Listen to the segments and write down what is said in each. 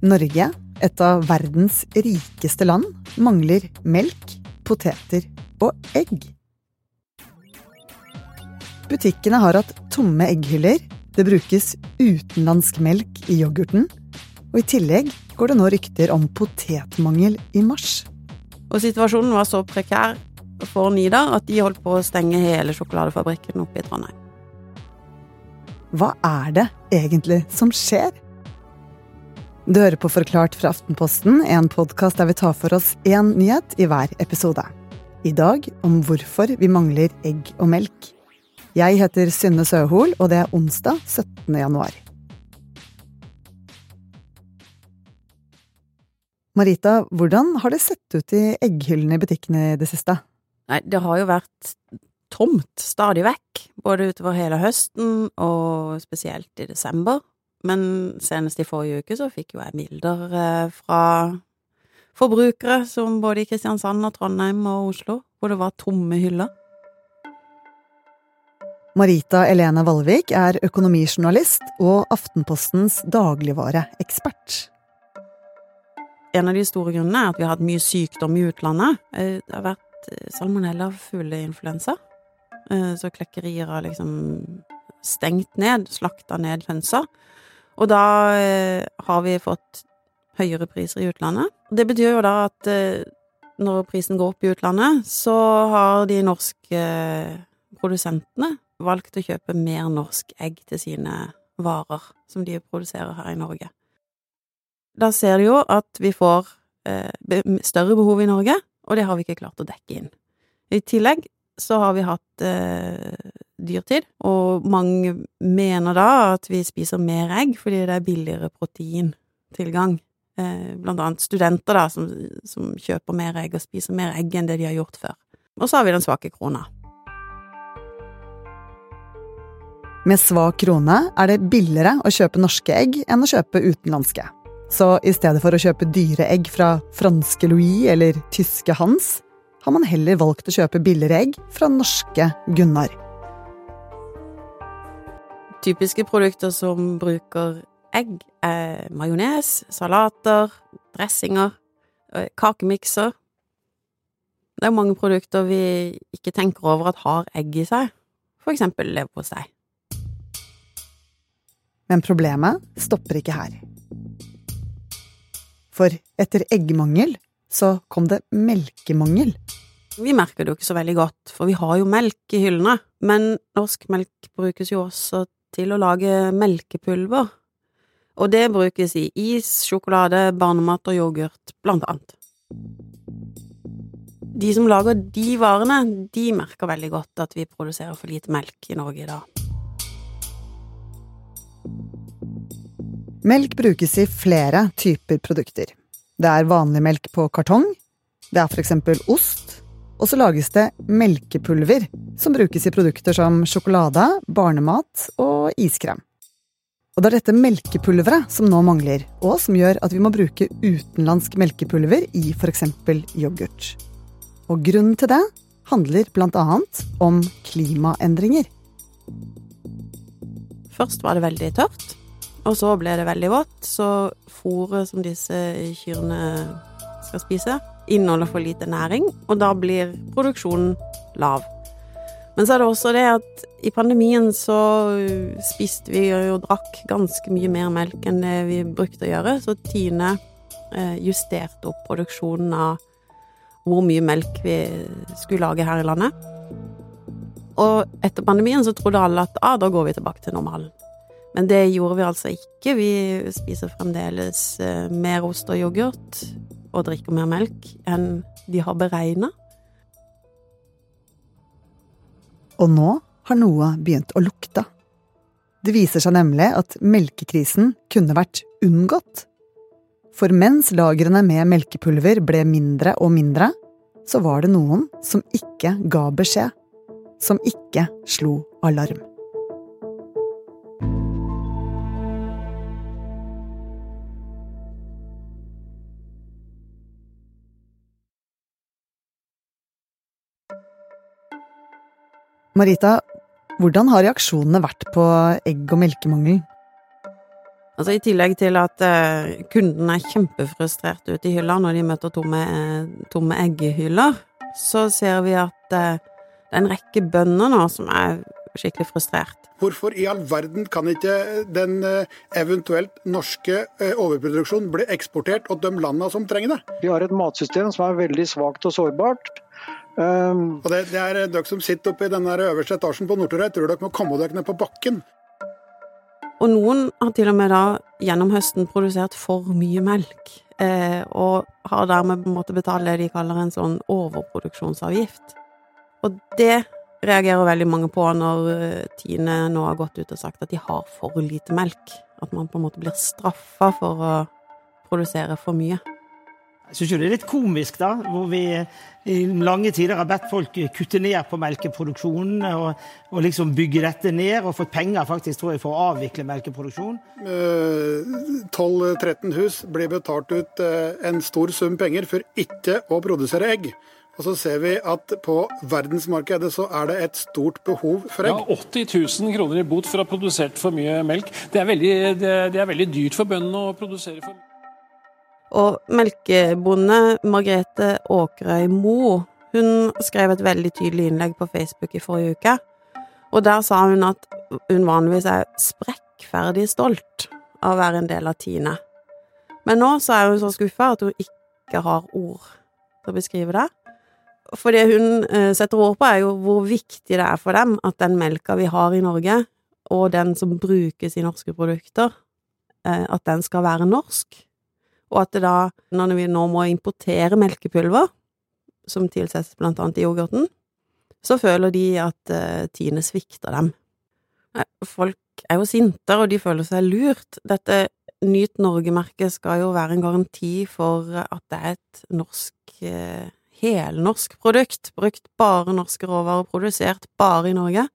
Norge, et av verdens rikeste land, mangler melk, poteter og egg. Butikkene har hatt tomme egghyller, det brukes utenlandsk melk i yoghurten, og i tillegg går det nå rykter om potetmangel i mars. Og situasjonen var så prekær for Nidar at de holdt på å stenge hele sjokoladefabrikken oppe i Trondheim. Hva er det egentlig som skjer? Du hører på Forklart fra Aftenposten, en podkast der vi tar for oss én nyhet i hver episode. I dag om hvorfor vi mangler egg og melk. Jeg heter Synne Søhol, og det er onsdag 17. januar. Marita, hvordan har det sett ut i egghyllene i butikkene i det siste? Nei, det har jo vært tomt stadig vekk, både utover hele høsten og spesielt i desember. Men senest i forrige uke så fikk jo jeg bilder eh, fra forbrukere som både i Kristiansand og Trondheim og Oslo, hvor det var tomme hyller. Marita Elene Valvik er økonomijournalist og Aftenpostens dagligvareekspert. En av de store grunnene er at vi har hatt mye sykdom i utlandet. Eh, det har vært salmonella og fugleinfluensa. Eh, så klekkerier har liksom stengt ned, slakta ned hønsa. Og da har vi fått høyere priser i utlandet. Det betyr jo da at når prisen går opp i utlandet, så har de norske produsentene valgt å kjøpe mer norsk egg til sine varer som de produserer her i Norge. Da ser du jo at vi får eh, større behov i Norge, og det har vi ikke klart å dekke inn. I tillegg så har vi hatt eh, dyrtid, og mange mener da at vi spiser mer egg fordi det er billigere proteintilgang. Eh, blant annet studenter da, som, som kjøper mer egg og spiser mer egg enn det de har gjort før. Og så har vi den svake krona. Med svak krone er det billigere å kjøpe norske egg enn å kjøpe utenlandske. Så i stedet for å kjøpe dyre egg fra franske Louis eller tyske Hans, har man heller valgt å kjøpe billigere egg fra norske Gunnar. Typiske produkter som bruker egg, er majones, salater, dressinger, eh, kakemikser. Det er mange produkter vi ikke tenker over at har egg i seg, for eksempel leverpostei. Men problemet stopper ikke her. For etter eggmangel så kom det melkemangel. Vi merker det jo ikke så veldig godt, for vi har jo melk i hyllene. Men norsk melk brukes jo også til å lage melkepulver. Og det brukes i is, sjokolade, barnemat og yoghurt, blant annet. De som lager de varene, de merker veldig godt at vi produserer for lite melk i Norge i dag. Melk brukes i flere typer produkter. Det er vanlig melk på kartong, det er for eksempel ost, og så lages det melkepulver, som brukes i produkter som sjokolade, barnemat og iskrem. Og det er dette melkepulveret som nå mangler, og som gjør at vi må bruke utenlandsk melkepulver i eksempel yoghurt. Og grunnen til det handler annet om klimaendringer. Først var det veldig tørt. Og så ble det veldig vått, så fôret som disse kyrne skal spise, inneholder for lite næring, og da blir produksjonen lav. Men så er det også det at i pandemien så spiste vi og drakk ganske mye mer melk enn det vi brukte å gjøre, så Tine eh, justerte opp produksjonen av hvor mye melk vi skulle lage her i landet. Og etter pandemien så trodde alle at ah, da går vi tilbake til normalen. Men det gjorde vi altså ikke. Vi spiser fremdeles eh, mer ost og yoghurt og drikker mer melk enn de har beregna. Og nå har noe begynt å lukte. Det viser seg nemlig at melkekrisen kunne vært unngått. For mens lagrene med melkepulver ble mindre og mindre, så var det noen som ikke ga beskjed. Som ikke slo alarm. Marita, hvordan har reaksjonene vært på egg- og melkemangel? Altså I tillegg til at eh, kundene er kjempefrustrert ute i hylla når de møter tomme, eh, tomme eggehyller, så ser vi at eh, det er en rekke bønder nå som er skikkelig frustrert. Hvorfor i all verden kan ikke den eh, eventuelt norske eh, overproduksjonen bli eksportert og de landene som trenger det? Vi har et matsystem som er veldig svakt og sårbart. Um, og det, det, er dere som sitter oppe i den øverste etasjen på Nordtorget, tror dere må komme dere ned på bakken. Og noen har til og med da gjennom høsten produsert for mye melk, eh, og har dermed måte betalt det de kaller en sånn overproduksjonsavgift. Og det reagerer veldig mange på når eh, Tine nå har gått ut og sagt at de har for lite melk. At man på en måte blir straffa for å produsere for mye. Jeg syns jo det er litt komisk, da, hvor vi i lange tider har bedt folk kutte ned på melkeproduksjonen og, og liksom bygge dette ned, og fått penger faktisk, tror jeg, for å avvikle melkeproduksjon. 12-13 eh, hus blir betalt ut eh, en stor sum penger for ikke å produsere egg. Og så ser vi at på verdensmarkedet så er det et stort behov for egg. Ja, 80 000 kroner i bot for å ha produsert for mye melk. Det er veldig, det, det er veldig dyrt for bøndene å produsere for mye. Og melkebonde Margrethe Åkerøy Mo hun skrev et veldig tydelig innlegg på Facebook i forrige uke. Og der sa hun at hun vanligvis er sprekkferdig stolt av å være en del av Tine. Men nå så er hun så skuffa at hun ikke har ord til å beskrive det. For det hun eh, setter ord på, er jo hvor viktig det er for dem at den melka vi har i Norge, og den som brukes i norske produkter, eh, at den skal være norsk og at det da, når vi nå må importere melkepulver, som tilsettes blant annet i yoghurten, så føler de at uh, Tine svikter dem. Folk er jo sinte, og de føler seg lurt. Dette Nyt Norge-merket skal jo være en garanti for at det er et norsk, uh, helnorsk produkt, brukt bare norske råvarer, produsert bare i Norge.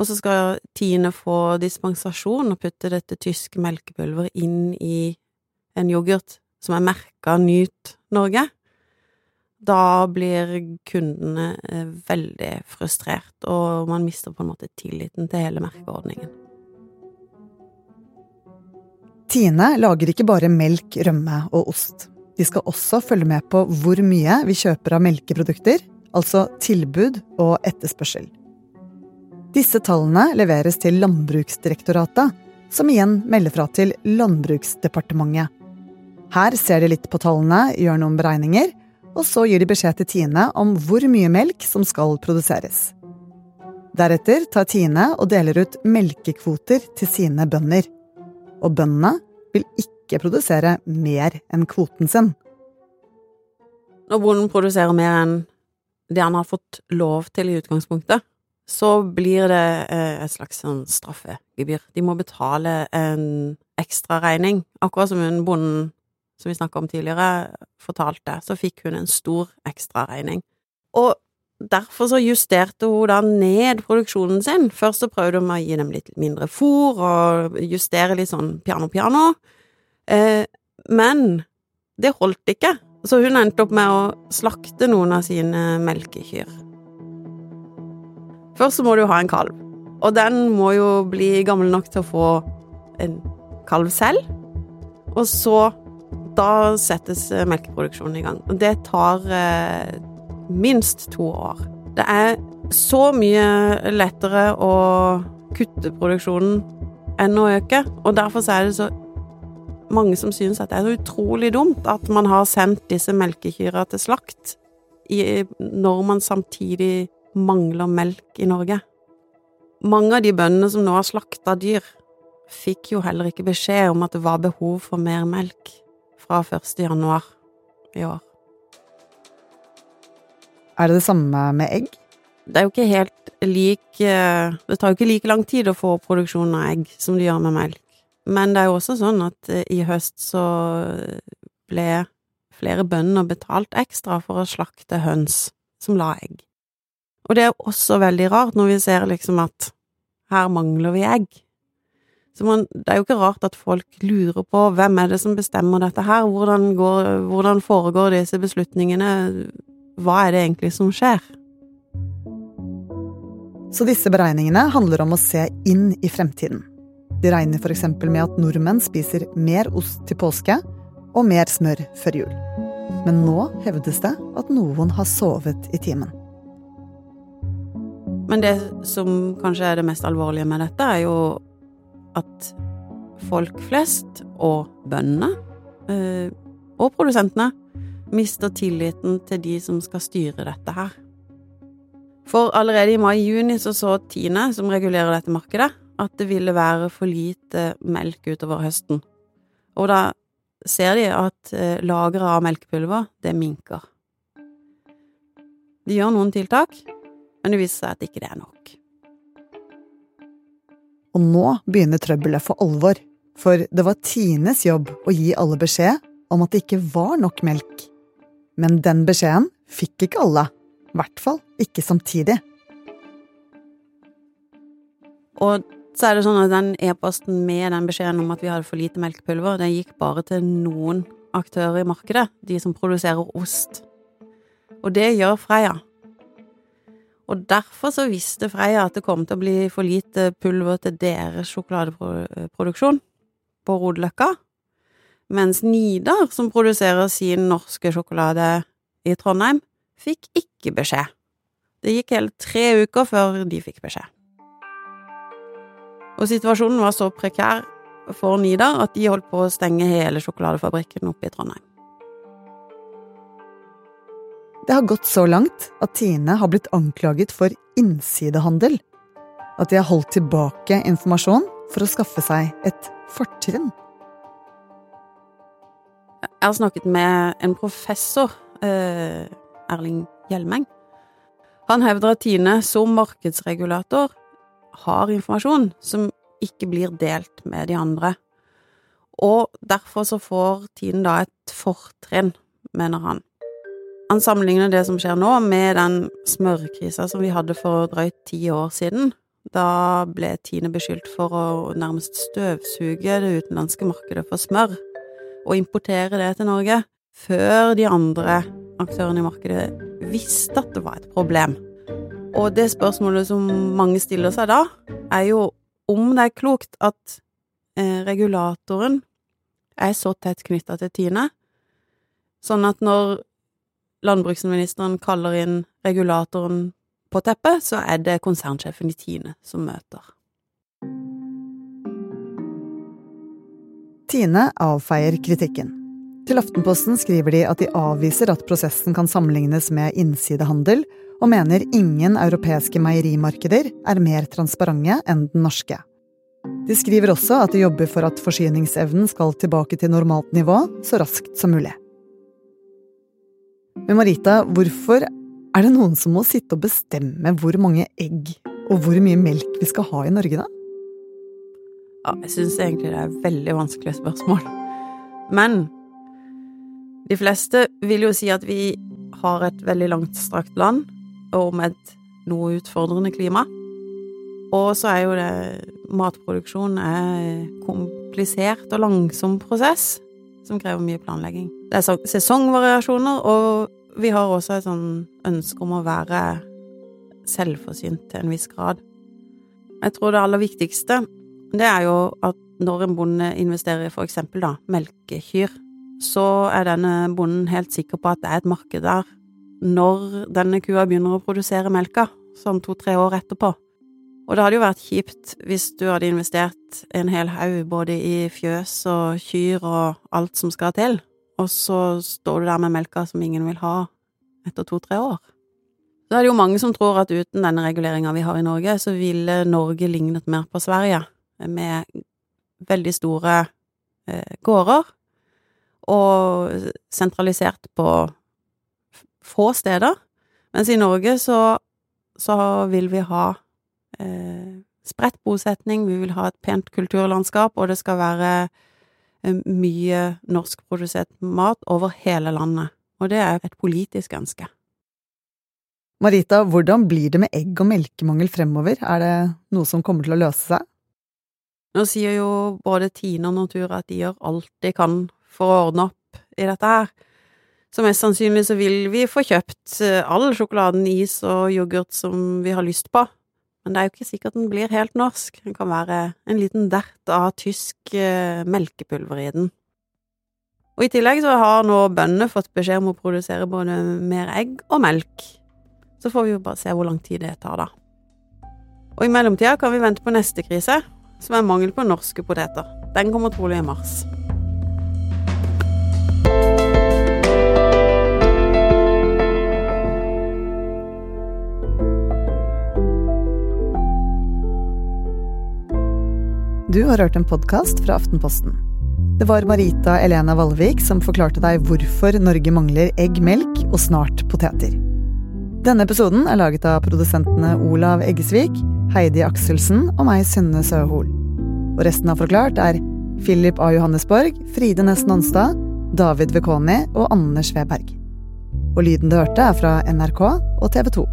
Og så skal Tine få dispensasjon og putte dette tyske melkepulveret inn i en yoghurt som er merka Nyt Norge, da blir kundene eh, veldig frustrert, og man mister på en måte tilliten til hele merkeordningen. Tine lager ikke bare melk, rømme og ost. De skal også følge med på hvor mye vi kjøper av melkeprodukter, altså tilbud og etterspørsel. Disse tallene leveres til Landbruksdirektoratet, som igjen melder fra til Landbruksdepartementet. Her ser de litt på tallene, gjør noen beregninger, og så gir de beskjed til Tine om hvor mye melk som skal produseres. Deretter tar Tine og deler ut melkekvoter til sine bønder. Og bøndene vil ikke produsere mer enn kvoten sin. Når bonden produserer mer enn det han har fått lov til i utgangspunktet, så blir det eh, et slags sånn straffegebyr. De må betale en ekstraregning, akkurat som en bonden som vi snakka om tidligere, fortalte, så fikk hun en stor ekstraregning. Og derfor så justerte hun da ned produksjonen sin. Først så prøvde hun å gi dem litt mindre fôr og justere litt sånn piano-piano. Eh, men det holdt ikke, så hun endte opp med å slakte noen av sine melkekyr. Først så må du ha en kalv, og den må jo bli gammel nok til å få en kalv selv. Og så da settes eh, melkeproduksjonen i gang. Det tar eh, minst to år. Det er så mye lettere å kutte produksjonen enn å øke, og derfor er det så mange som synes at det er så utrolig dumt at man har sendt disse melkekyra til slakt når man samtidig mangler melk i Norge. Mange av de bøndene som nå har slakta dyr, fikk jo heller ikke beskjed om at det var behov for mer melk fra 1. januar i år. Er det det samme med egg? Det er jo ikke helt lik eh, Det tar jo ikke like lang tid å få produksjon av egg som det gjør med melk. Men det er jo også sånn at eh, i høst så ble flere bønder betalt ekstra for å slakte høns som la egg. Og det er også veldig rart når vi ser liksom at her mangler vi egg. Så man, det er jo ikke rart at folk lurer på hvem er det som bestemmer dette her, hvordan, går, hvordan foregår disse beslutningene, hva er det egentlig som skjer? Så disse beregningene handler om å se inn i fremtiden. De regner f.eks. med at nordmenn spiser mer ost til påske og mer smør før jul. Men nå hevdes det at noen har sovet i timen. Men det som kanskje er det mest alvorlige med dette, er jo at folk flest, og bøndene, eh, og produsentene, mister tilliten til de som skal styre dette her. For allerede i mai-juni så så Tine, som regulerer dette markedet, at det ville være for lite melk utover høsten. Og da ser de at eh, lageret av melkepulver, det minker. De gjør noen tiltak, men det viser seg at ikke det er nok. Og nå begynner trøbbelet for alvor. For det var Tines jobb å gi alle beskjed om at det ikke var nok melk. Men den beskjeden fikk ikke alle. I hvert fall ikke samtidig. Og så er det sånn at den e-posten med den beskjeden om at vi hadde for lite melkepulver, den gikk bare til noen aktører i markedet, de som produserer ost. Og det gjør Freia. Og derfor så visste Freia at det kom til å bli for lite pulver til deres sjokoladeproduksjon på Rodeløkka, mens Nidar, som produserer sin norske sjokolade i Trondheim, fikk ikke beskjed. Det gikk hele tre uker før de fikk beskjed. Og situasjonen var så prekær for Nidar at de holdt på å stenge hele sjokoladefabrikken oppe i Trondheim. Det har gått så langt at Tine har blitt anklaget for innsidehandel. At de har holdt tilbake informasjon for å skaffe seg et fortrinn. Jeg har snakket med en professor, eh, Erling Hjelmeng. Han hevder at Tine som markedsregulator har informasjon som ikke blir delt med de andre. Og derfor så får Tine da et fortrinn, mener han. Han sammenligner det som skjer nå, med den smørkrisa som vi hadde for drøyt ti år siden. Da ble Tine beskyldt for å nærmest støvsuge det utenlandske markedet for smør, og importere det til Norge, før de andre aktørene i markedet visste at det var et problem. Og det spørsmålet som mange stiller seg da, er jo om det er klokt at eh, regulatoren er så tett knytta til Tine, sånn at når landbruksministeren kaller inn regulatoren på teppet, så er det konsernsjefen i Tine som møter. Tine avfeier kritikken. Til Aftenposten skriver de at de avviser at prosessen kan sammenlignes med innsidehandel, og mener ingen europeiske meierimarkeder er mer transparente enn den norske. De skriver også at de jobber for at forsyningsevnen skal tilbake til normalt nivå så raskt som mulig. Men Marita, hvorfor er det noen som må sitte og bestemme hvor mange egg og hvor mye melk vi skal ha i Norge, da? Ja, jeg syns egentlig det er veldig vanskelig spørsmål. Men de fleste vil jo si at vi har et veldig langstrakt land og med et noe utfordrende klima. Og så er jo det Matproduksjon er komplisert og langsom prosess som krever mye planlegging. Det er sesongvariasjoner, og vi har også et sånn ønske om å være selvforsynt til en viss grad. Jeg tror det aller viktigste, det er jo at når en bonde investerer i for eksempel da melkekyr, så er denne bonden helt sikker på at det er et marked der når denne kua begynner å produsere melka, sånn to–tre år etterpå. Og det hadde jo vært kjipt hvis du hadde investert en hel haug både i fjøs og kyr og alt som skal til, og så står du der med melka som ingen vil ha etter to–tre år. Så er det jo mange som tror at uten denne reguleringa vi har i Norge, så ville Norge lignet mer på Sverige, med veldig store eh, gårder, og sentralisert på få steder. Mens i Norge så, så vil vi ha eh, spredt bosetning, vi vil ha et pent kulturlandskap, og det skal være mye norskprodusert mat over hele landet. Og det er et politisk ønske. Marita, hvordan blir det med egg- og melkemangel fremover? Er det noe som kommer til å løse seg? Nå sier jo både Tine og Natura at de gjør alt de kan for å ordne opp i dette her. Så mest sannsynlig så vil vi få kjøpt eh, all sjokoladen, is og yoghurt som vi har lyst på. Men det er jo ikke sikkert den blir helt norsk. Den kan være en liten dert av tysk eh, melkepulver i den. Og i tillegg så har nå bøndene fått beskjed om å produsere både mer egg og melk. Så får vi jo bare se hvor lang tid det tar, da. Og i mellomtida kan vi vente på neste krise, som er mangel på norske poteter. Den kommer trolig i mars. Du har hørt en podkast fra Aftenposten. Det var Marita Elena Valvik som forklarte deg hvorfor Norge mangler egg, melk og snart poteter. Denne episoden er laget av produsentene Olav Eggesvik, Heidi Akselsen og meg, Synne Søhol. Og resten av Forklart er Philip A. Johannesborg, Fride Næss Nonstad, David Vekoni og Anders Weberg. Og lyden du hørte, er fra NRK og TV 2.